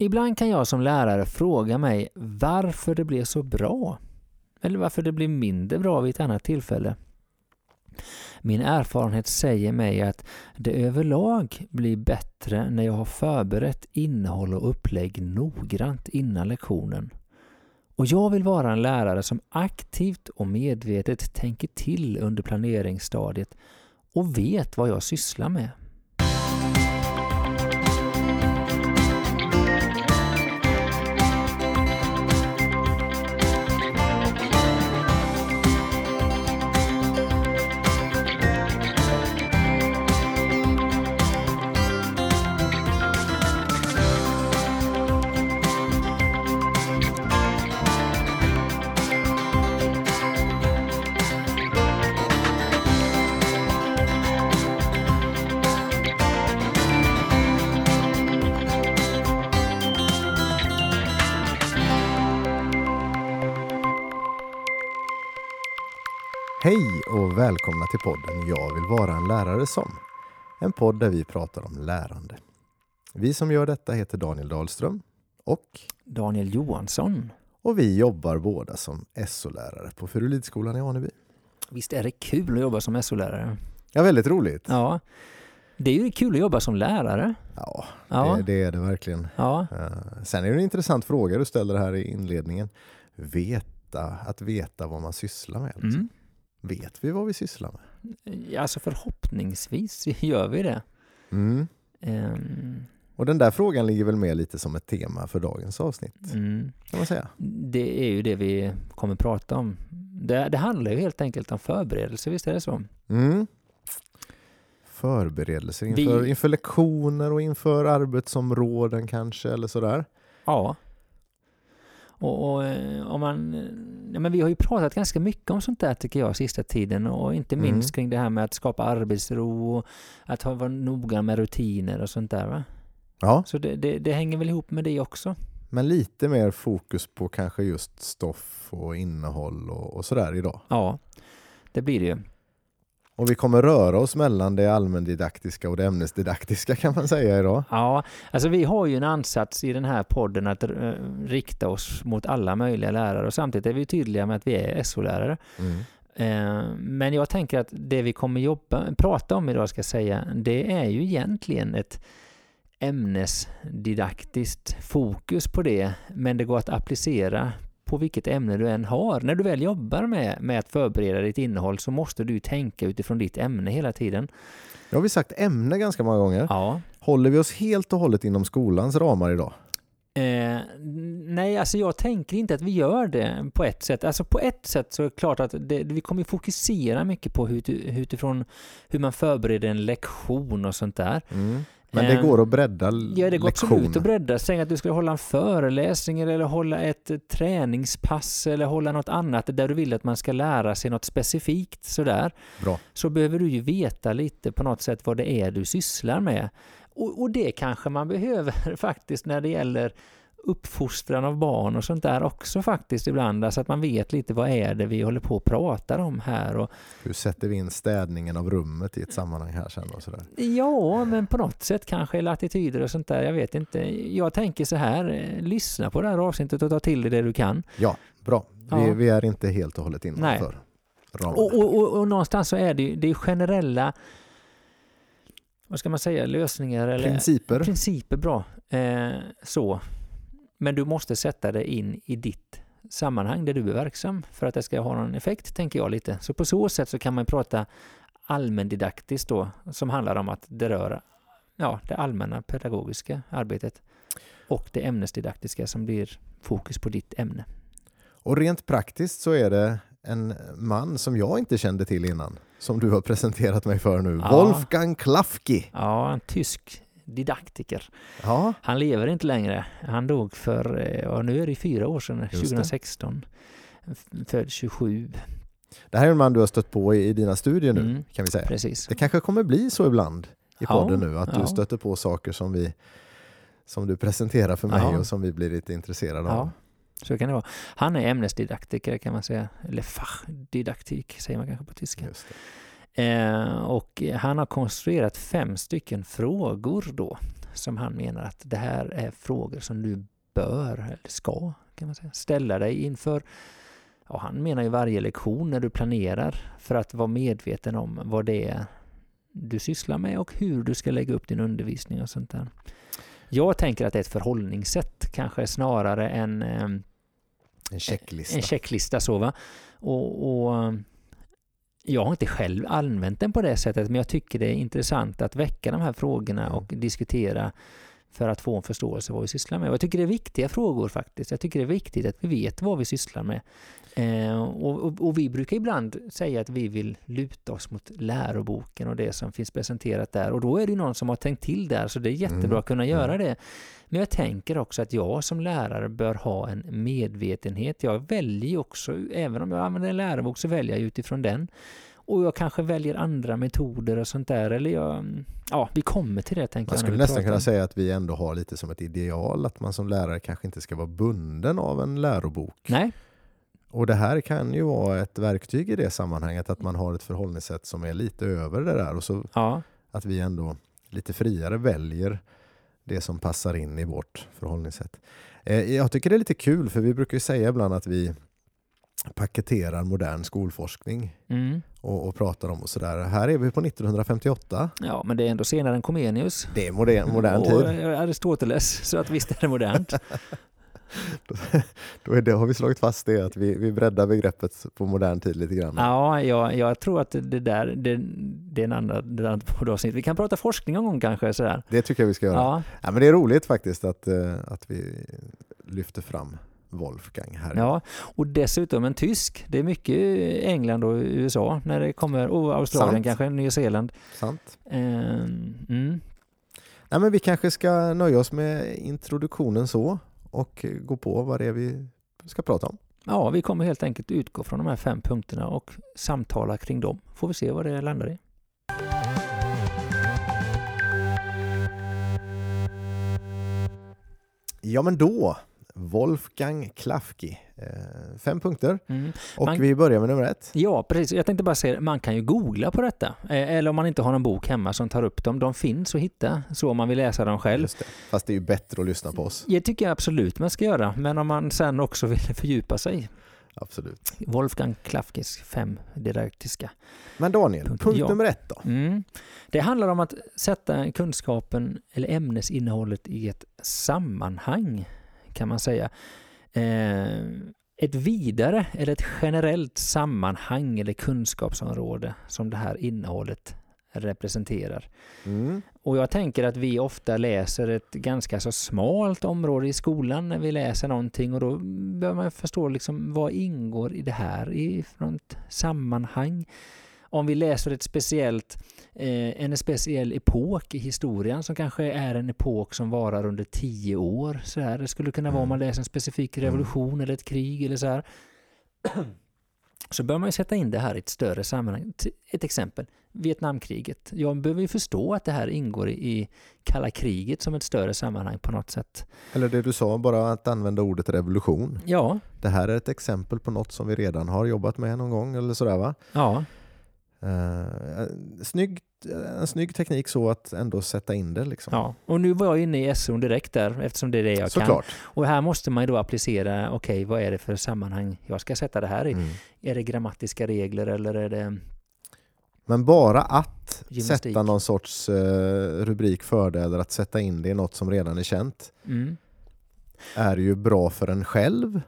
Ibland kan jag som lärare fråga mig varför det blev så bra. Eller varför det blev mindre bra vid ett annat tillfälle. Min erfarenhet säger mig att det överlag blir bättre när jag har förberett innehåll och upplägg noggrant innan lektionen. Och jag vill vara en lärare som aktivt och medvetet tänker till under planeringsstadiet och vet vad jag sysslar med. Hej och välkomna till podden Jag vill vara en lärare som. En podd där vi pratar om lärande. Vi som gör detta heter Daniel Dahlström och Daniel Johansson. och vi jobbar båda som SO-lärare på Furulidskolan i Aneby. Visst är det kul att jobba som SO-lärare? Ja, väldigt roligt. Ja. Det är ju kul att jobba som lärare. Ja, Ja. Det, det är det verkligen. Ja. Eh, Sen är det en intressant fråga du ställer här i inledningen. Veta, att veta vad man sysslar med. alltså. Mm. Vet vi vad vi sysslar med? Alltså förhoppningsvis gör vi det. Mm. Ehm, Och den där frågan ligger väl med lite som ett tema för dagens avsnitt, mm. kan man säga. Det är ju det vi kommer prata om. Det, det handlar ju helt enkelt om förberedelse, visst är det så? Mm. Förberedelser inför, Vi- inför lektioner och inför arbetsområden kanske, eller sådär. Ja. Och, och eh, om man... Ja, men vi har ju pratat ganska mycket om sånt där tycker jag sista tiden och inte Mm. minst kring det här med att skapa arbetsro och att ha, vara noga med rutiner och sånt där va? Ja, Så det, det, det hänger väl ihop med det också. men lite mer fokus på kanske just stoff och innehåll och, och sådär idag. Ja, det blir det ju. Och vi kommer röra oss mellan det allmändidaktiska och det ämnesdidaktiska kan man säga idag. Ja, alltså vi har ju en ansats i den här podden att eh, rikta oss mot alla möjliga lärare och samtidigt är vi tydliga med att vi är SO-lärare. Mm. Eh, men jag tänker att det vi kommer jobba, prata om idag ska säga, det är ju egentligen ett ämnesdidaktiskt fokus på det, men det går att applicera på vilket ämne du än har. När du väl jobbar med, med att förbereda ditt innehåll så måste du tänka utifrån ditt ämne hela tiden. Nu har vi sagt ämne ganska många gånger. Ja. Håller vi oss helt och hållet inom skolans ramar idag? Eh, nej, alltså jag tänker inte att vi gör det på ett sätt. Alltså på ett sätt så är det klart att det, vi kommer fokusera mycket på hur, utifrån hur man förbereder en lektion och sånt där. Mm. Men det Eh, går att bredda l- Ja, det går lektioner. absolut att bredda. Säg att du skulle hålla en föreläsning eller hålla ett eh, träningspass eller hålla något annat där du vill att man ska lära sig något specifikt sådär. Bra. Så behöver du ju veta lite på något sätt vad det är du sysslar med. Och, och det kanske man behöver faktiskt när det gäller uppfostran av barn och sånt där också faktiskt ibland. Alltså att man vet lite vad är det vi håller på och pratar om här. Och, Hur sätter vi in städningen av rummet i ett sammanhang här sen och sådär? Ja, men på något sätt kanske, eller attityder och sånt där. Jag vet inte. Jag tänker så här, eh, lyssna på det här avsnittet och ta till dig det du kan. Ja, bra. Vi, Ja. vi är inte helt och hållet innanför ramarna. Och, och, och, och någonstans så är det ju det är generella, vad ska man säga, lösningar eller Principer. principer bra. Eh, så. Men du måste sätta det in i ditt sammanhang där du är verksam för att det ska ha någon effekt, tänker jag lite. Så på så sätt så kan man prata allmändidaktiskt då, som handlar om att det rör ja, det allmänna pedagogiska arbetet och det ämnesdidaktiska som blir fokus på ditt ämne. Och rent praktiskt så är det en man som jag inte kände till innan, som du har presenterat mig för nu. Ja. Wolfgang Klafki. Ja, en tysk didaktiker. Ja, Han lever inte längre. Han dog för, eh, ja, nu är det fyra år sedan, det. 2016. F- Född 27. det här är en man du har stött på i, i dina studier nu, Mm, kan vi säga. precis. Det kanske kommer bli så ibland i Ja, podden nu, att ja. du stöter på saker som vi som du presenterar för mig Ja. och som vi blir lite intresserade Ja, av. så kan det vara. Han är ämnesdidaktiker kan man säga, eller fachdidaktik säger man kanske på tyska. Eh, och han har konstruerat fem stycken frågor då som han menar att det här är frågor som du bör, eller ska, kan man säga, ställa dig inför Ja, han menar ju varje lektion när du planerar för att vara medveten om vad det är du sysslar med och hur du ska lägga upp din undervisning och sånt där. Jag tänker att det är ett förhållningssätt kanske snarare än eh, En checklista. en checklista. Så, va? Och, och, jag har inte själv använt den på det sättet men jag tycker det är intressant att väcka de här frågorna Mm. och diskutera för att få en förståelse för vad vi sysslar med. Och jag tycker det är viktiga frågor faktiskt. Jag tycker det är viktigt att vi vet vad vi sysslar med. Eh, och, och, och vi brukar ibland säga att vi vill luta oss mot läroboken och det som finns presenterat där. Och då är det någon som har tänkt till där, så det är jättebra Mm. att kunna göra Mm. det. Men jag tänker också att jag som lärare bör ha en medvetenhet. Jag väljer också, även om jag använder en lärobok så väljer jag utifrån den. Och jag kanske väljer andra metoder och sånt där. Eller jag, ja, vi kommer till det tänker Man jag. när skulle nästan kunna säga att vi ändå har lite som ett ideal att man som lärare kanske inte ska vara bunden av en lärobok. Nej, Och det här kan ju vara ett verktyg i det sammanhanget att man har ett förhållningssätt som är lite över det där och så ja, att vi ändå lite friare väljer det som passar in i vårt förhållningssätt. Eh, Jag tycker det är lite kul för vi brukar ju säga ibland att vi paketerar modern skolforskning mm. Och, och pratar om och sådär. Här är vi på 1958. ja, men det är ändå senare än Comenius. Det är modern, modern och tid. eh, Aristoteles, så att visst är det modernt. Då är det, har vi slagit fast det att vi, vi breddar begreppet på modern tid lite grann. Ja, jag, jag tror att det där, det, det är en annan, det är ett annat avsnitt. Vi kan prata forskning någon gång kanske. Sådär. Det tycker jag vi ska göra. Ja, Ja, men det är roligt faktiskt att, eh, att vi lyfter fram Wolfgang här. ja, och dessutom en tysk. Det är mycket England och USA när det kommer, och Australien Sant. kanske, Nya Zeeland. Sant? Ehm, mm. Nej, men vi kanske ska nöja oss med introduktionen så och gå på vad det är vi ska prata om. Ja, vi kommer helt enkelt utgå från de här fem punkterna och samtala kring dem. Får vi se vad det landar i. Ja, men då Wolfgang Klafki. Eh, fem punkter Mm. och Man- vi börjar med nummer ett. Ja, precis. Jag tänkte bara säga, man kan ju googla på detta. Eh, Eller om man inte har någon bok hemma som tar upp dem. De finns att hitta, så om man vill läsa dem själv. Det. Fast det är ju bättre att lyssna på oss. Det tycker jag absolut man ska göra. Men om man sen också vill fördjupa sig. Absolut. Wolfgang Klafkis fem didaktiska. Men Daniel, Punkt- punkt ja. nummer ett då. Mm. Det handlar om att sätta kunskapen eller ämnesinnehållet i ett sammanhang, kan man säga. Eh, ett vidare eller ett generellt sammanhang eller kunskapsområde som det här innehållet representerar. Mm. Och jag tänker att vi ofta läser ett ganska så smalt område i skolan när vi läser någonting och då behöver man förstå liksom vad ingår i det här i ett sammanhang. Om vi läser ett speciellt, eh, en speciell epok i historien som kanske är en epok som varar under tio år. Så här. Det skulle kunna vara om man läser en specifik revolution eller ett krig eller så här. Så bör man ju sätta in det här i ett större sammanhang. Ett exempel, Vietnamkriget. Jag behöver ju förstå att det här ingår i kalla kriget som ett större sammanhang på något sätt. Eller det du sa, bara att använda ordet revolution. Ja, Det här är ett exempel på något som vi redan har jobbat med någon gång eller sådär va? ja, Uh, snygg, en snygg teknik så att ändå sätta in det liksom. ja. Och nu var jag inne i SO direkt där eftersom det är det jag kan. Såklart. Och här måste man ju då applicera, okej vad är det för sammanhang jag ska sätta det här i? Mm. Är det grammatiska regler eller är det... Men bara att Gymnastik. sätta någon sorts eh, rubrik för det eller att sätta in det i något som redan är känt Mm. är ju bra för en själv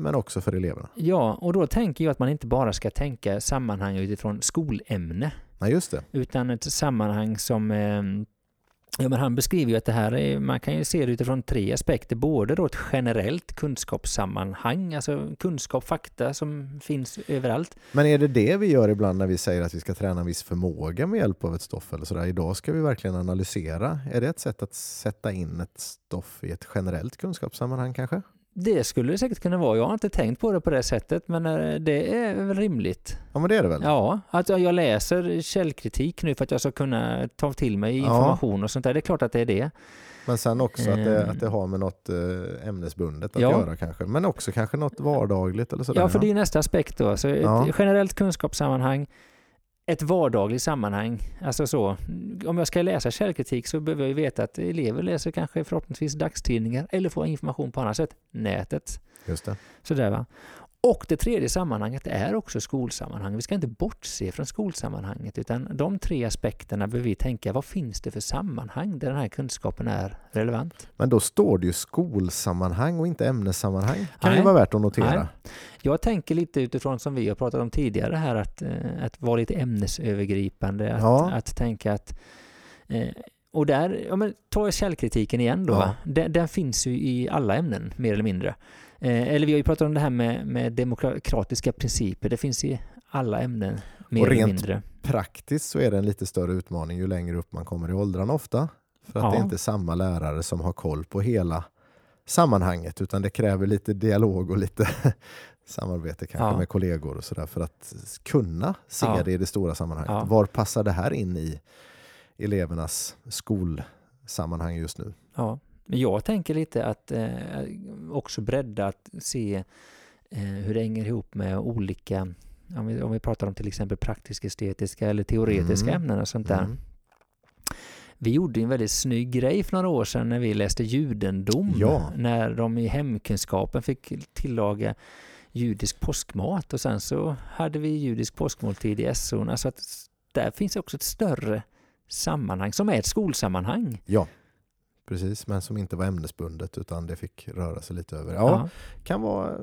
men också för eleverna. Ja, och då tänker jag att man inte bara ska tänka sammanhang utifrån skolämne. Nej, just det. utan ett sammanhang som eh, Ja, men han beskriver ju att det här är, man kan ju se det utifrån tre aspekter. Både då ett generellt kunskapssammanhang, alltså kunskap, fakta som finns överallt. Men är det det vi gör ibland när vi säger att vi ska träna en viss förmåga med hjälp av ett stoff eller sådär? Idag ska vi verkligen analysera. Är det ett sätt att sätta in ett stoff i ett generellt kunskapssammanhang kanske? Det skulle det säkert kunna vara. Jag har inte tänkt på det på det sättet, men eh, det är väl rimligt. Ja men det är det väl? Ja, att jag läser källkritik nu för att jag ska kunna ta till mig Ja. information och sånt där. Det är klart att det är det. Men sen också att det, Ehm. att det har med något eh, ämnesbundet att Ja. göra kanske. Men också kanske något vardagligt eller sådär. Ja, för det är nästa aspekt då. Så ett Ja. generellt kunskapssammanhang, ett vardagligt sammanhang. Alltså så, om jag ska läsa källkritik så behöver jag ju veta att elever läser kanske förhoppningsvis dagstidningar eller får information på annat sätt. Nätet. Just det. Sådär va. Och det tredje sammanhanget är också skolsammanhang. Vi ska inte bortse från skolsammanhanget utan de tre aspekterna behöver vi tänka, vad finns det för sammanhang där den här kunskapen är relevant? Men då står det ju skolsammanhang och inte ämnessammanhang. Kan Nej. ju vara värt att notera. Nej. Jag tänker lite utifrån som vi har pratat om tidigare här att, eh, att vara lite ämnesövergripande, att, Ja. att tänka att eh, och där, ja men ta källkritiken igen då. Ja. Den, den finns ju i alla ämnen mer eller mindre. Eh, eller vi har ju pratat om det här med, med demokratiska principer. Det finns i alla ämnen mer Och eller rent mindre. Praktiskt så är det en lite större utmaning ju längre upp man kommer i åldrarna ofta. För att Ja. det är inte samma lärare som har koll på hela sammanhanget utan det kräver lite dialog och lite samarbete kanske Ja. med kollegor och sådär för att kunna se Ja. det i det stora sammanhanget. Var passar det här in i elevernas skolsammanhang just nu? Ja. Men jag tänker lite att eh, också bredda att se eh, hur det hänger ihop med olika, om vi, om vi pratar om till exempel praktisk-estetiska eller teoretiska Mm. ämnen och sånt där. Mm. Vi gjorde en väldigt snygg grej för några år sedan när vi läste judendom. Ja. När de i hemkunskapen fick tillaga judisk påskmat och sen så hade vi judisk påskmåltid i SO. Alltså att där finns också ett större sammanhang som är ett skolsammanhang. Ja, precis. Men som inte var ämnesbundet utan det fick röra sig lite över. Ja, kan vara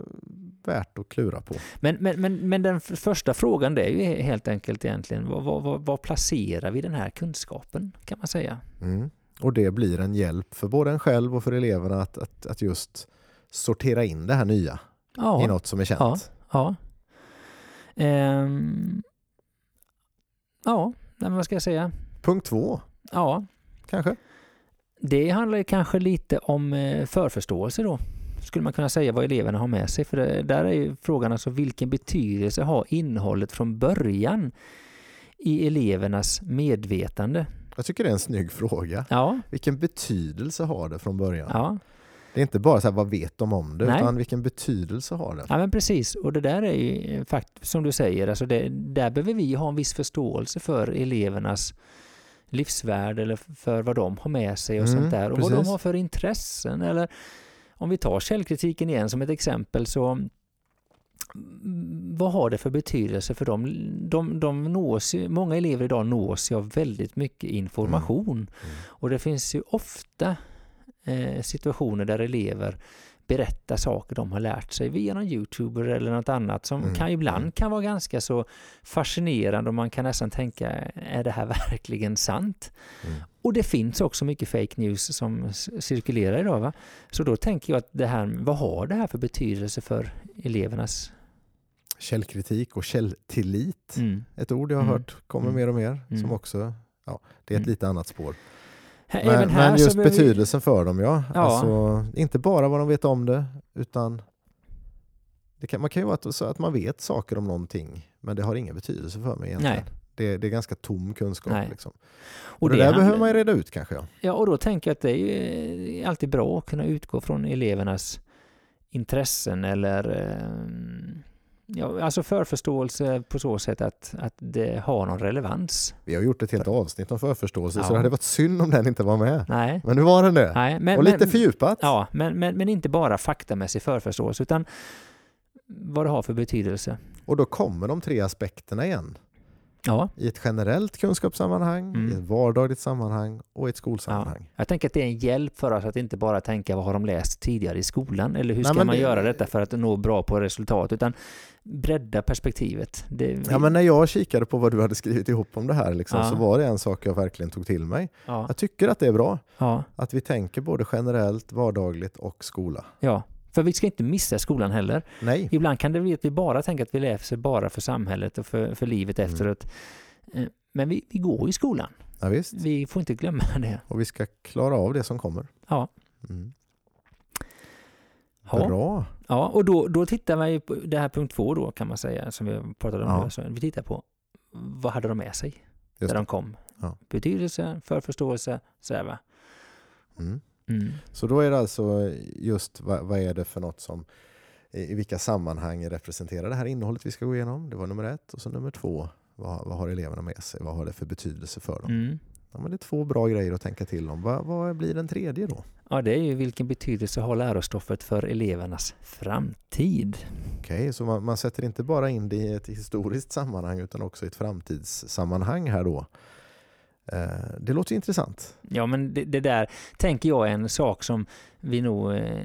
värt att klura på. Men, men, men, men den första frågan det är ju helt enkelt egentligen var, var, var, placerar vi den här kunskapen kan man säga? Mm. Och det blir en hjälp för både en själv och för eleverna att, att, att just sortera in det här nya i Ja, något som är känt. Ja. ja. Ehm, ja, men vad ska jag säga? Punkt två, Ja, kanske? Det handlar ju kanske lite om eh, förförståelse då. Skulle man kunna säga vad eleverna har med sig. För det, där är ju frågan alltså vilken betydelse har innehållet från början i elevernas medvetande? Jag tycker det är en snygg fråga. Ja, Vilken betydelse har det från början? ja. Det är inte bara så här, vad vet de om det, Nej. utan vilken betydelse har det? Ja men precis, och det där är ju faktiskt som du säger, alltså det, där behöver vi ha en viss förståelse för elevernas livsvärld eller för vad de har med sig och Mm, sånt där och vad de precis. har för intressen eller om vi tar källkritiken igen som ett exempel så mm, vad har det för betydelse för dem? De, de nås, ju- många elever idag nås ju av väldigt mycket information Mm. och det finns ju ofta eh, situationer där elever berättar saker de har lärt sig via någon youtuber eller något annat som Mm, kan ibland mm. kan vara ganska så fascinerande och man kan nästan tänka, är det här verkligen sant? Mm. Och det finns också mycket fake news som cirkulerar idag. Va? Så då tänker jag att det här, vad har det här för betydelse för elevernas... Källkritik och källtillit, Mm. ett ord jag har Mm. hört kommer Mm. mer och mer, som också, ja, det är ett lite annat spår. Men, men just behöver vi- betydelsen för dem, ja. Ja. Alltså, inte bara vad de vet om det, utan det kan, man kan ju vara att, så att man vet saker om någonting, men det har ingen betydelse för mig egentligen. Nej. Det, det är ganska tom kunskap. Liksom. Och, Och det, det där handlar- behöver man ju reda ut kanske. Ja. Ja, och då tänker jag att det är eh, alltid bra att kunna utgå från elevernas intressen eller eh, ja, alltså förförståelse på så sätt att, att det har någon relevans. Vi har gjort ett helt avsnitt om förförståelse, så Ja. det hade varit synd om den inte var med. Nej, Men nu var den det. nej men, och lite men, fördjupat. Ja, men, men, men inte bara faktamässig förförståelse utan vad det har för betydelse. Och då kommer de tre aspekterna igen. Ja, I ett generellt kunskapssammanhang, Mm. i ett vardagligt sammanhang och i ett skolsammanhang. jag tänker att det är en hjälp för oss att inte bara tänka vad har de läst tidigare i skolan eller hur ska man det- göra detta för att nå bra på resultat utan bredda perspektivet. Det, Ja, men när jag kikade på vad du hade skrivit ihop om det här liksom, Ja. så var det en sak jag verkligen tog till mig. ja, Jag tycker att det är bra ja, att vi tänker både generellt, vardagligt och skola. ja. För vi ska inte missa skolan heller. Nej, Ibland kan det bli att vi bara tänker att vi läser bara för samhället och för, för livet Mm. efteråt. Eh, Men vi, vi går i skolan. ja, visst. Vi får inte glömma det. Och vi ska klara av det som kommer. Ja. Mm. Ja. Bra. Ja, och då, då tittar man ju på det här punkt två då kan man säga, som vi pratade om Ja. nu. Så vi tittar på vad hade de med sig Just när det. de kom? Ja. Betydelse, förförståelse, sådär va? Mm. Mm. Så då är det alltså just vad, vad är det för något som i vilka sammanhang representerar det här innehållet vi ska gå igenom? Det var nummer ett och så nummer två. Vad, vad har eleverna med sig? Vad har det för betydelse för dem? Mm. Ja, men det är två bra grejer att tänka till om. Vad, vad blir den tredje då? Ja, det är ju vilken betydelse har lärostoffet för elevernas framtid? Okej, så man, man sätter inte bara in det i ett historiskt sammanhang utan också i ett framtidssammanhang här då. Eh, det låter intressant. Ja, men det, det, där tänker jag är en sak som vi nog... Eh,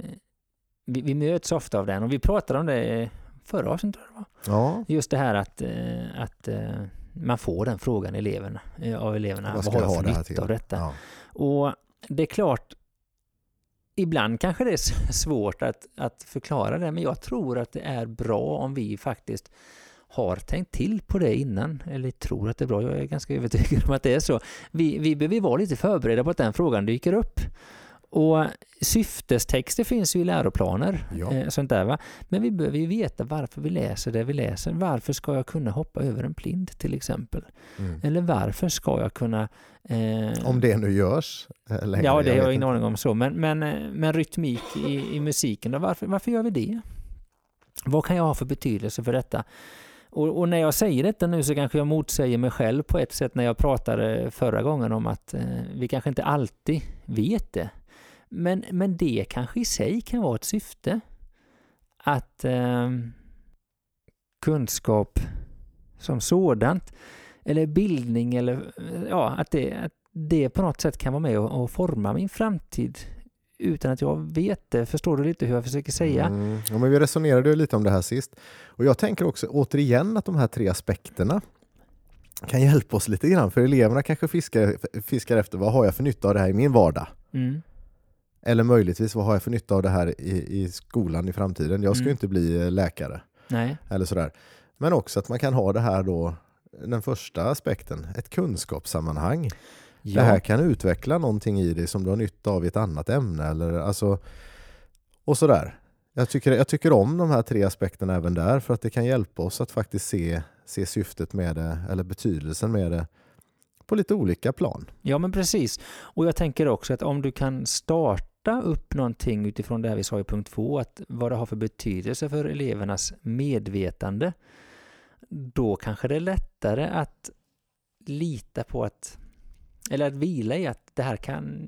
vi, vi möts ofta av den och vi pratade om det förra avsnittet. Ja. Just det här att, eh, att eh, man får den frågan eleverna, eh, av eleverna. Vad Vad, har jag jag ha för det här nytta till? av detta? Ja. Och det är klart, ibland kanske det är svårt att, att förklara det, men jag tror att det är bra om vi faktiskt har tänkt till på det innan, eller tror att det är bra, jag är ganska övertygad om att det är så. Vi, vi behöver vara lite förberedda på att den frågan dyker upp. Och syftestexter finns ju i läroplaner, Ja. eh, sånt där va. Men vi behöver ju veta varför vi läser det vi läser. Varför ska jag kunna hoppa över en blind till exempel? Mm. Eller varför ska jag kunna... Eh, Om det nu görs eh, längre. Ja, det har vet jag ingen aning om så. Men, men, eh, men rytmik i, i musiken, då, varför, varför gör vi det? Vad kan jag ha för betydelse för detta? Och, och när jag säger detta nu så kanske jag motsäger mig själv på ett sätt när jag pratade förra gången om att eh, vi kanske inte alltid vet det. Men, men det kanske i sig kan vara ett syfte. Att eh, kunskap som sådant, eller bildning, eller ja, att det, att det på något sätt kan vara med och, och forma min framtid utan att jag vet det. Förstår du lite hur jag försöker säga? Mm. Ja, men vi resonerade ju lite om det här sist. Och jag tänker också återigen att de här tre aspekterna kan hjälpa oss lite grann. För eleverna kanske fiskar, fiskar efter vad har jag för nytta av det här i min vardag? Mm. Eller möjligtvis vad har jag för nytta av det här i, i skolan i framtiden? Jag ska ju Mm. inte bli eh, läkare Nej. eller sådär. Men också att man kan ha det här då, den första aspekten, ett kunskapssammanhang. Ja. Det här kan utveckla någonting i dig som du har nytta av i ett annat ämne eller alltså och sådär. Jag tycker, jag tycker om de här tre aspekterna även där för att det kan hjälpa oss att faktiskt se, se syftet med det eller betydelsen med det på lite olika plan. Ja, men precis. Och jag tänker också att om du kan starta upp någonting utifrån det här vi sa i punkt två, att vad det har för betydelse för elevernas medvetande, då kanske det är lättare att lita på att eller att vila i att det här kan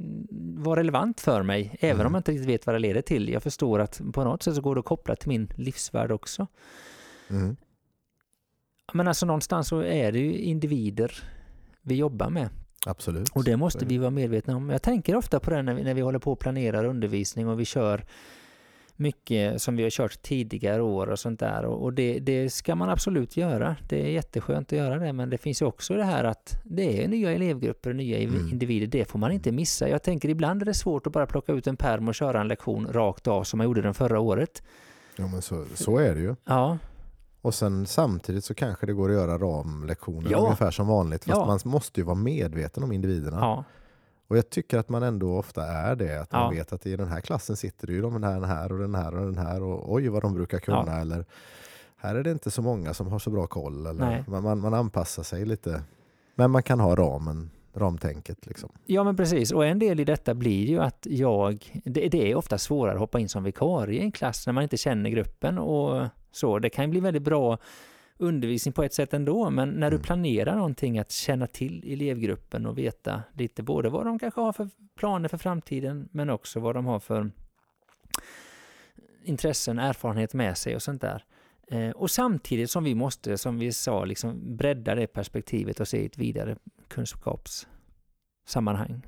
vara relevant för mig, även Mm. om jag inte riktigt vet vad det leder till. Jag förstår att på något sätt så går det att koppla till min livsvärld också. Mm. Men alltså någonstans så är det ju individer vi jobbar med. Absolut. Och det måste vi vara medvetna om. Jag tänker ofta på det när vi, när vi håller på och planerar undervisning och vi kör mycket som vi har kört tidigare år och sånt där. Och, det, det ska man absolut göra. Det är jätteskönt att göra det, men det finns ju också det här att det är nya elevgrupper och nya Mm. individer. Det får man inte missa. Jag tänker ibland är det svårt att bara plocka ut en perm och köra en lektion rakt av som man gjorde den förra året. Ja, men så, så är det ju. Ja, Och sen samtidigt så kanske det går att göra ramlektioner Ja. ungefär som vanligt. Fast Ja. man måste ju vara medveten om individerna. ja, Och jag tycker att man ändå ofta är det. Att man Ja. vet att i den här klassen sitter det ju de här, den här och den här och den här. Och oj vad de brukar kunna. Eller här är det inte så många som har så bra koll. Eller man, man, man anpassar sig lite. Men man kan ha ramen, ramtänket. Liksom. Ja, men precis. Och en del i detta blir ju att jag... Det, det är ofta svårare att hoppa in som vikarie i en klass när man inte känner gruppen och så. Det kan ju bli väldigt bra undervisning på ett sätt ändå, men när du Mm. planerar någonting att känna till elevgruppen och veta lite både vad de kanske har för planer för framtiden, men också vad de har för intressen, erfarenhet med sig och sånt där. Eh, och samtidigt som vi måste, som vi sa, liksom bredda det perspektivet och se i ett vidare kunskapssammanhang.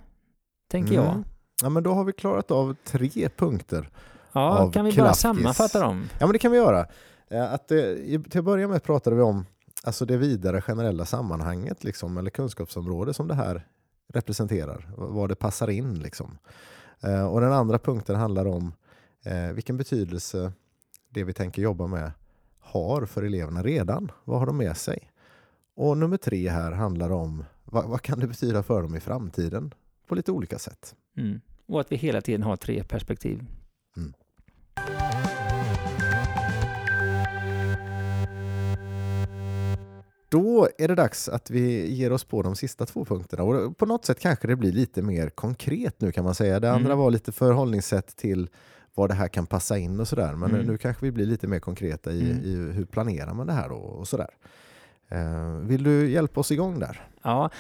Tänker jag. Mm. Ja, men då har vi klarat av tre punkter. Ja, kan vi bara sammanfatta dem? Ja men det kan vi göra. Eh, att eh, det, till att börja med pratade vi om alltså det vidare generella sammanhanget liksom, eller kunskapsområde som det här representerar. Vad det passar in. Liksom. Eh, och den andra punkten handlar om vilken betydelse det vi tänker jobba med har för eleverna redan. Vad har de med sig? Och nummer tre här handlar om vad, vad kan det betyda för dem i framtiden på lite olika sätt. Mm. Och att vi hela tiden har tre perspektiv. Då är det dags att vi ger oss på de sista två punkterna. Och på något sätt kanske det blir lite mer konkret nu kan man säga. Det andra Mm. var lite förhållningssätt till vad det här kan passa in och sådär. Men Mm. nu kanske vi blir lite mer konkreta i, Mm. i hur planerar man det här då och sådär. Eh, vill du hjälpa oss igång där? Ja,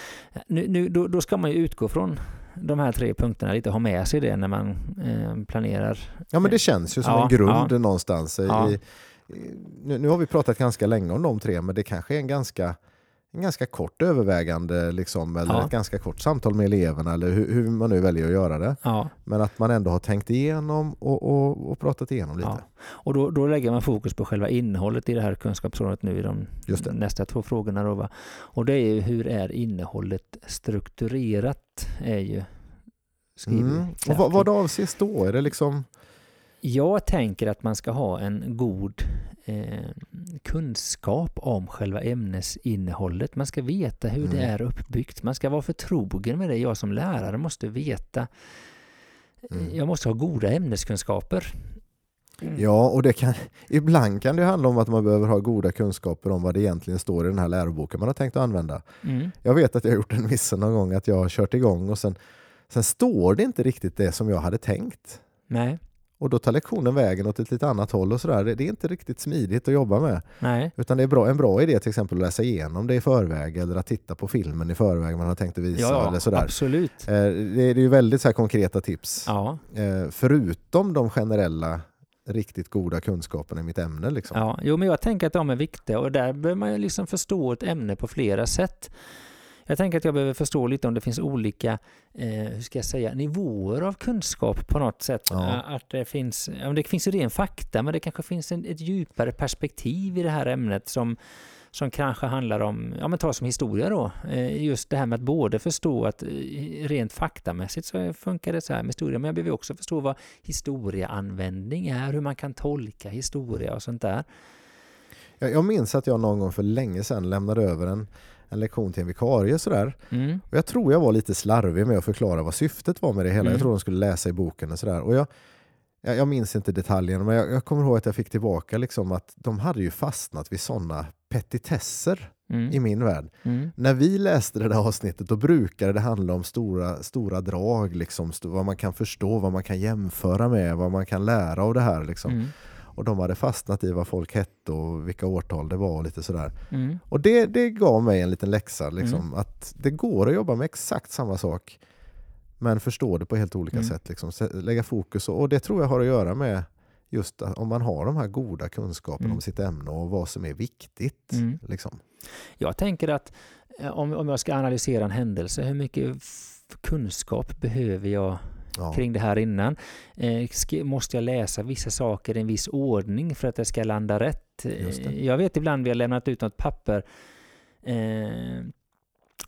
nu, nu, då, då ska man ju utgå från de här tre punkterna lite, ha med sig det när man eh, planerar. Ja men det känns ju som Ja, en grund ja. någonstans. Ja. i, nu, nu har vi pratat ganska länge om de tre men det kanske är en ganska, en ganska kort övervägande liksom, eller Ja. ett ganska kort samtal med eleverna eller hur, hur man nu väljer att göra det. Ja, Men att man ändå har tänkt igenom och, och, och pratat igenom lite. Ja. och då, då lägger man fokus på själva innehållet i det här kunskapsområdet nu i de nästa två frågorna. Då, va? Och det är ju hur är innehållet strukturerat? är ju skriver Mm. Och vad, vad avses då? Är det liksom... Jag tänker att man ska ha en god eh, kunskap om själva ämnesinnehållet. Man ska veta hur det Mm. är uppbyggt. Man ska vara förtrogen med det. Jag som lärare måste veta. Mm. Jag måste ha goda ämneskunskaper. Mm. Ja, och det kan, ibland kan det handla om att man behöver ha goda kunskaper om vad det egentligen står i den här läroboken man har tänkt att använda. Mm. Jag vet att jag har gjort en miss någon gång att jag har kört igång och sen, sen står det inte riktigt det som jag hade tänkt. Nej, Och då tar lektionen vägen åt ett lite annat håll och sådär. Det, är inte riktigt smidigt att jobba med. nej, Utan det är bra, en bra idé till exempel att läsa igenom det i förväg eller att titta på filmen i förväg man har tänkt att visa ja, eller sådär. absolut. Eh, Det är, ju väldigt så konkreta tips. Ja, Eh, Förutom de generella riktigt goda kunskaperna i mitt ämne. Liksom. ja. Jo, men jag tänker att de är viktiga och där behöver man ju liksom förstå ett ämne på flera sätt. Jag tänker att jag behöver förstå lite om det finns olika, eh, hur ska jag säga, nivåer av kunskap på något sätt. Ja. Eh, Att det finns, ja, det finns ju ren fakta, men det kanske finns en, ett djupare perspektiv i det här ämnet som, som kanske handlar om, ja men ta som historia då, eh, just det här med att både förstå att eh, rent faktamässigt så funkar det så här med historia, men jag behöver också förstå vad historieanvändning är, hur man kan tolka historia och sånt där. Jag, jag minns att jag någon gång för länge sedan lämnade över en, en lektion till en vikarie. Sådär. Mm. Och jag tror jag var lite slarvig med att förklara vad syftet var med det hela. Mm. Jag tror de skulle läsa i boken och sådär. Och jag, jag, jag minns inte detaljerna men jag, jag kommer ihåg att jag fick tillbaka liksom att de hade ju fastnat vid sådana petitesser Mm. i min värld. Mm. När vi läste det där avsnittet då brukade det handla om stora, stora drag, liksom, vad man kan förstå, vad man kan jämföra med, vad man kan lära av det här. Liksom. Mm. Och de hade fastnat i vad folk hette och vilka årtal det var och lite sådär. Mm. Och det, det gav mig en liten läxa, liksom, Mm. att det går att jobba med exakt samma sak men förstå det på helt olika Mm. sätt. Liksom, lägga fokus och, och det tror jag har att göra med just att om man har de här goda kunskaperna Mm. om sitt ämne och vad som är viktigt. Mm. Liksom. Jag tänker att eh, om, om jag ska analysera en händelse, hur mycket kunskap behöver jag Ja. kring det här innan? Eh, måste jag läsa vissa saker i en viss ordning för att det ska landa rätt? Eh, Jag vet ibland vi har lämnat ut något papper eh,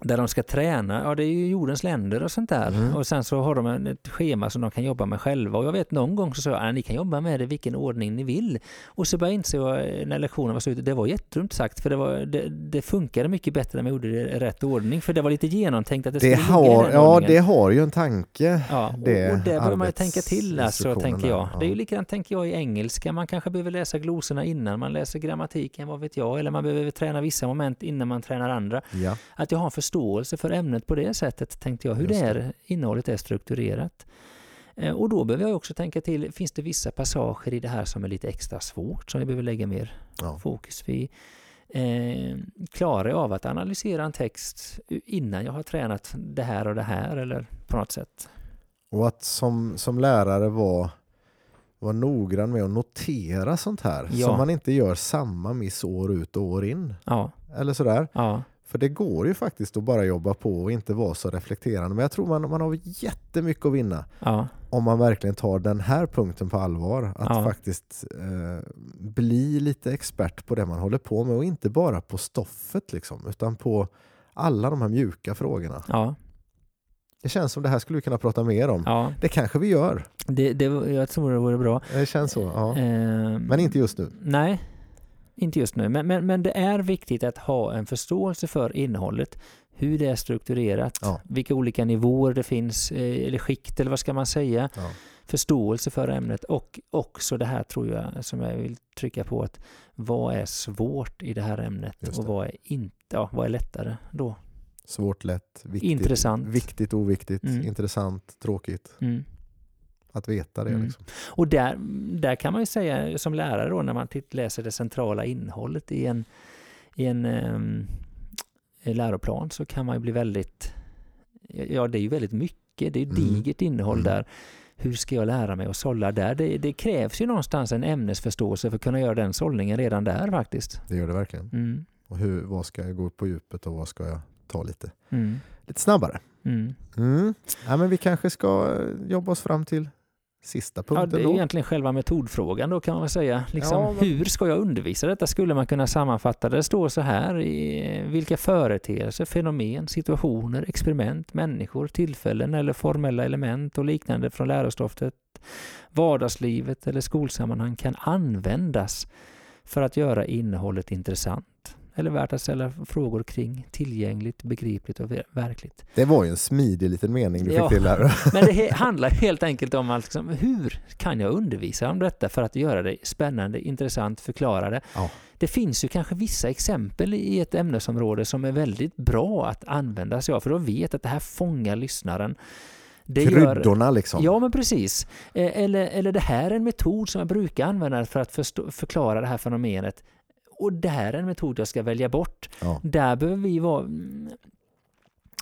där de ska träna, ja det är ju jordens länder och sånt där. Mm. Och sen så har de ett schema som de kan jobba med själva. Och jag vet någon gång så sa jag, "Ja, ni kan jobba med det i vilken ordning ni vill. Och så började jag inse när lektionen var slut, det var jättedumt sagt, för det, var, det, det funkade mycket bättre när man gjorde det i rätt ordning. För det var lite genomtänkt att det, Det, skulle ligga i har, den ja, ordningen. det har ju en tanke. Ja, och, det och där behöver man ju tänka till alltså, tänker jag. Det är ju ja. likadant tänker jag i engelska. Man kanske behöver läsa glosorna innan man läser grammatiken, vad vet jag. Eller man behöver träna vissa moment innan man tränar andra. Ja. Att jag har en förståelse för ämnet på det sättet, tänkte jag, hur Just det det. är, innehållet är strukturerat. Eh, Och då behöver jag också tänka till, finns det vissa passager i det här som är lite extra svårt, som vi behöver lägga mer Ja. fokus vid? Eh, klarar jag av att analysera en text innan jag har tränat det här och det här, eller på något sätt? Och att som, som lärare vara var noggrann med att notera sånt här. Ja. Så man inte gör samma miss år ut och år in. Ja, Eller sådär. ja, För det går ju faktiskt att bara jobba på och inte vara så reflekterande. Men jag tror man, man har jättemycket att vinna ja, om man verkligen tar den här punkten på allvar. Att Ja. faktiskt eh, bli lite expert på det man håller på med och inte bara på stoffet liksom, utan på alla de här mjuka frågorna. ja, Det känns som det här skulle vi kunna prata mer om. ja. Det kanske vi gör. Det, det, jag tror det vore bra. Det känns så. Ja. Eh, Men inte just nu. Nej, inte just nu. Men, men, men det är viktigt att ha en förståelse för innehållet, hur det är strukturerat, Ja. vilka olika nivåer det finns, eh, eller skikt eller vad ska man säga. Ja. Förståelse för ämnet och också det här tror jag som jag vill trycka på att vad är svårt i det här ämnet Just och det. vad är, inte, ja, vad är lättare då? Svårt, lätt, viktigt, Intressant. viktigt, oviktigt, Mm. intressant, tråkigt. Mm. Att veta det. Mm. Liksom. Och där, där kan man ju säga som lärare då när man läser det centrala innehållet i en, i en um, läroplan så kan man ju bli väldigt, ja det är ju väldigt mycket, det är ju Mm. digert innehåll Mm. där. Hur ska jag lära mig att sålla där? Det, det krävs ju någonstans en ämnesförståelse för att kunna göra den sållningen redan där faktiskt. Det gör det verkligen. Mm. Och hur, vad ska jag gå på djupet och vad ska jag ta lite, Mm. lite snabbare? Mm. Mm. Ja, men vi kanske ska eh, jobba oss fram till sista Ja, punkten det är då. egentligen själva metodfrågan då kan man väl säga. Liksom, Ja, men- Hur ska jag undervisa detta? Skulle man kunna sammanfatta det? Står så här i vilka företeelser, fenomen, situationer, experiment, människor, tillfällen eller formella element och liknande från lärostoffet, vardagslivet eller skolsammanhang kan användas för att göra innehållet intressant eller värt att ställa frågor kring, tillgängligt, begripligt och ver- verkligt. Det var ju en smidig liten mening du Ja. fick till här. Men det handlar helt enkelt om att liksom, hur kan jag undervisa om detta för att göra det spännande, intressant, förklara det. Ja. Det finns ju kanske vissa exempel i ett ämnesområde som är väldigt bra att använda sig av, för då vet att det här fångar lyssnaren. Det gör, Kryddorna liksom. Ja, men precis. Eh, Eller, eller det här är en metod som jag brukar använda för att förstå, förklara det här fenomenet. Och det här är en metod jag ska välja bort. Ja. Där behöver vi vara,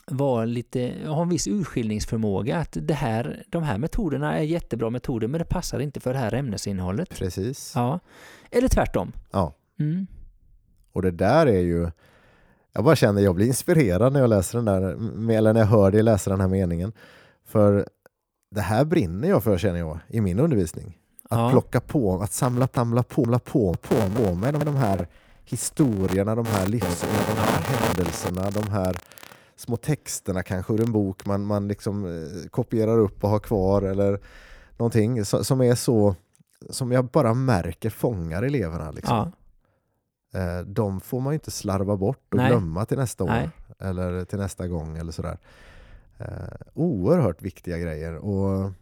vara lite, ha en viss urskiljningsförmåga. Att det här, de här metoderna är jättebra metoder men det passar inte för det här ämnesinnehållet. Precis. Ja. Eller tvärtom. Ja. Mm. Och det där är ju... Jag bara känner jag blir inspirerad när jag läser den där, eller när jag hör dig läsa den här meningen. För det här brinner jag för känner jag i min undervisning. Att Ja. plocka på, att samla, samla på, samla på, på, på med de, de här historierna, de här livsen, de här händelserna, de här små texterna kanske ur en bok man, man liksom eh, kopierar upp och har kvar eller någonting så, som är så som jag bara märker fångar eleverna. Liksom. Ja. Eh, De får man ju inte slarva bort och Nej. glömma till nästa år Nej. eller till nästa gång eller sådär. Eh, oerhört viktiga grejer och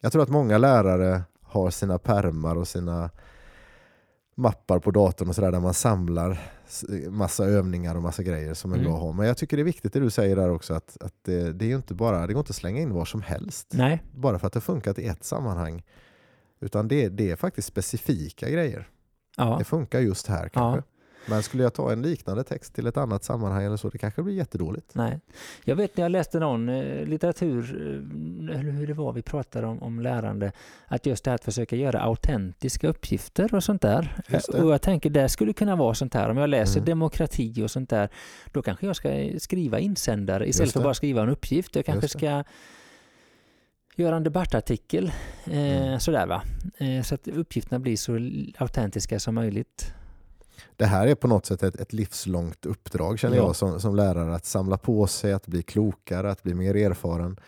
jag tror att många lärare har sina permar och sina mappar på datorn och sådär där man samlar massa övningar och massa grejer som är Mm. bra att ha. Men jag tycker det är viktigt det du säger där också att, att det, det är ju inte bara, det går inte att slänga in vad som helst Nej. bara för att det funkat i ett sammanhang. Utan det, det är faktiskt specifika grejer. Ja. Det funkar just här kanske. Men skulle jag ta en liknande text till ett annat sammanhang eller så, det kanske blir jättedåligt. Nej. Jag vet när jag läste någon eh, litteratur, eh, eller hur det var vi pratade om, om lärande, att just det här att försöka göra autentiska uppgifter och sånt där. Och jag tänker det skulle kunna vara sånt här, om jag läser Mm. demokrati och sånt där, då kanske jag ska skriva insändare istället för det. bara skriva en uppgift. Jag kanske ska göra en debattartikel, eh, Mm. sådär va. Eh, så att uppgifterna blir så autentiska som möjligt. Det här är på något sätt ett, ett livslångt uppdrag känner Ja. jag som, som lärare. Att samla på sig, att bli klokare, att bli mer erfaren.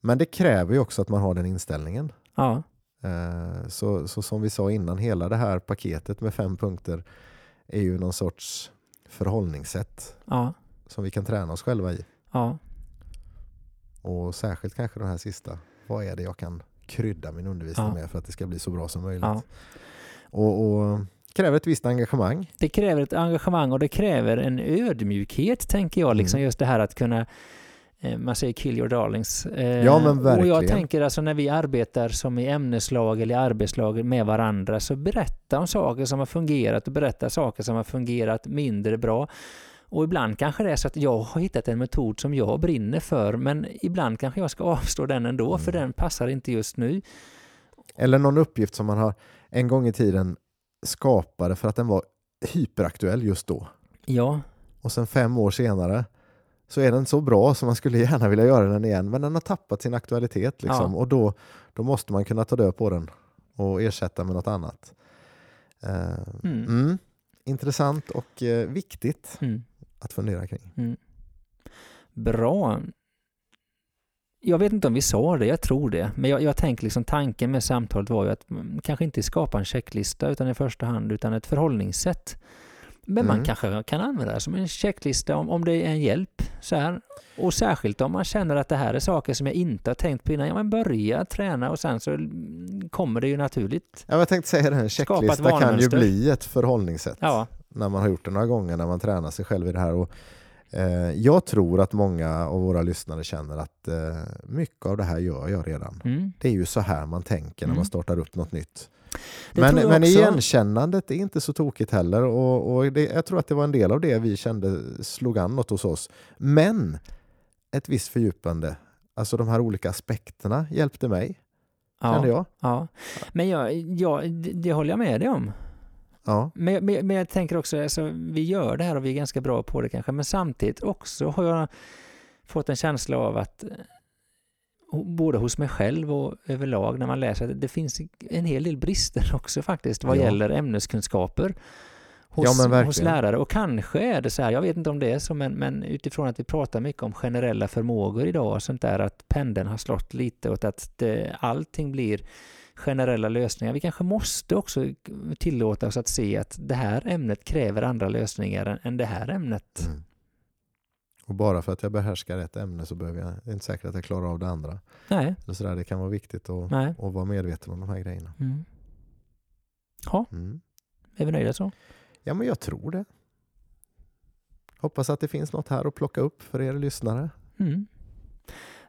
Men det kräver ju också att man har den inställningen. Ja, Eh, Så, så som vi sa innan, hela det här paketet med fem punkter är ju någon sorts förhållningssätt ja, som vi kan träna oss själva i. ja, Och särskilt kanske den här sista. Vad är det jag kan krydda min undervisning Ja. med för att det ska bli så bra som möjligt? Och, och kräver ett visst engagemang. det kräver ett engagemang och det kräver en ödmjukhet, tänker jag. Liksom Mm. just det här att kunna eh, man säger kill your darlings. Eh, Ja, men Och jag verkligen. tänker alltså när vi arbetar som i ämneslag eller i arbetslag med varandra så berätta om saker som har fungerat och berätta saker som har fungerat mindre bra. Och ibland kanske det är så att jag har hittat en metod som jag brinner för men ibland kanske jag ska avstå den ändå för Mm. den passar inte just nu. Eller någon uppgift som man har en gång i tiden skapade för att den var hyperaktuell just då. Ja, Och sen fem år senare så är den så bra som man skulle gärna vilja göra den igen men den har tappat sin aktualitet. Liksom. Ja. Och då, då måste man kunna ta död på den och ersätta med något annat. Eh, Mm. mm. Intressant och eh, viktigt mm. att fundera kring. Mm. Bra. Jag vet inte om vi sa det, jag tror det. Men jag, jag tänker liksom tanken med samtalet var ju att mm, kanske inte skapa en checklista utan i första hand utan ett förhållningssätt. Men man Mm. kanske kan använda det som en checklista om, om det är en hjälp. Så här. Och särskilt om man känner att det här är saker som jag inte har tänkt på innan. Ja, men börja träna och sen så mm, kommer det ju naturligt. Ja, jag tänkte säga det, en checklista kan ju bli ett förhållningssätt. Ja, när man har gjort det några gånger, när man tränar sig själv i det här. Och, jag tror att många av våra lyssnare känner att eh, mycket av det här gör jag redan. mm. Det är ju så här man tänker när Mm. man startar upp något nytt. Det men men igenkännandet är inte så tokigt heller och, och det, jag tror att det var en del av det vi kände slog an något hos oss. Men ett visst fördjupande, alltså de här olika aspekterna hjälpte mig, kände ja, jag. ja. Men jag, jag, det, det håller jag med dig om. Ja, Men, men, men jag tänker också, alltså, vi gör det här och vi är ganska bra på det kanske, men samtidigt också har jag fått en känsla av att eh, både hos mig själv och överlag när man läser att det finns en hel del brister också faktiskt vad Ja. gäller ämneskunskaper hos, Ja, hos lärare. Och kanske är det så här, jag vet inte om det är så, men, men utifrån att vi pratar mycket om generella förmågor idag och sånt där, att pendeln har slått lite åt att det, allting blir generella lösningar. Vi kanske måste också tillåta oss att se att det här ämnet kräver andra lösningar än, det här ämnet. Mm. Och bara för att jag behärskar ett ämne så behöver jag det är inte säkert att jag klarar av det andra. Nej, Eller sådär, det kan vara viktigt att, att vara medveten om de här grejerna. Mm. Ja, Mm. är vi nöjda så? Ja, men jag tror det. Hoppas att det finns något här att plocka upp för er lyssnare. Mm.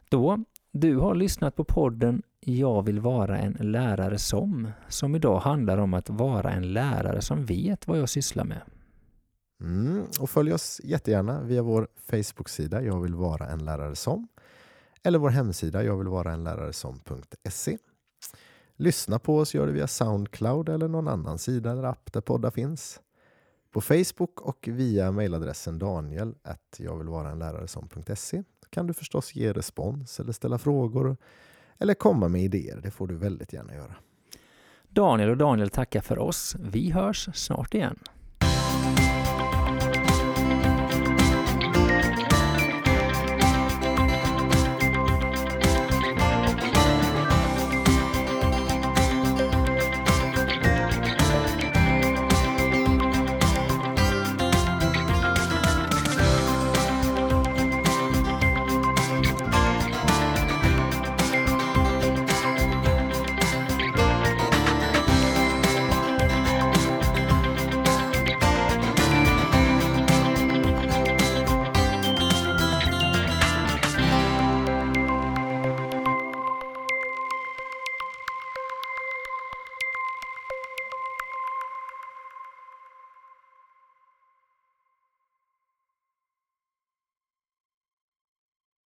Då, du har lyssnat på podden jag vill vara en lärare som, som idag handlar om att vara en lärare som vet vad jag sysslar med. Mm. Och följ oss jättegärna via vår Facebook-sida Jag vill vara en lärare som eller vår hemsida jag vill vara en lärare som.se. Lyssna på oss gör det via Soundcloud eller någon annan sida eller app där poddar finns. På Facebook och via mejladressen daniel jag vill vara en lärare som.se kan du förstås ge respons eller ställa frågor eller komma med idéer. Det får du väldigt gärna göra. Daniel och Daniel tackar för oss. Vi hörs snart igen.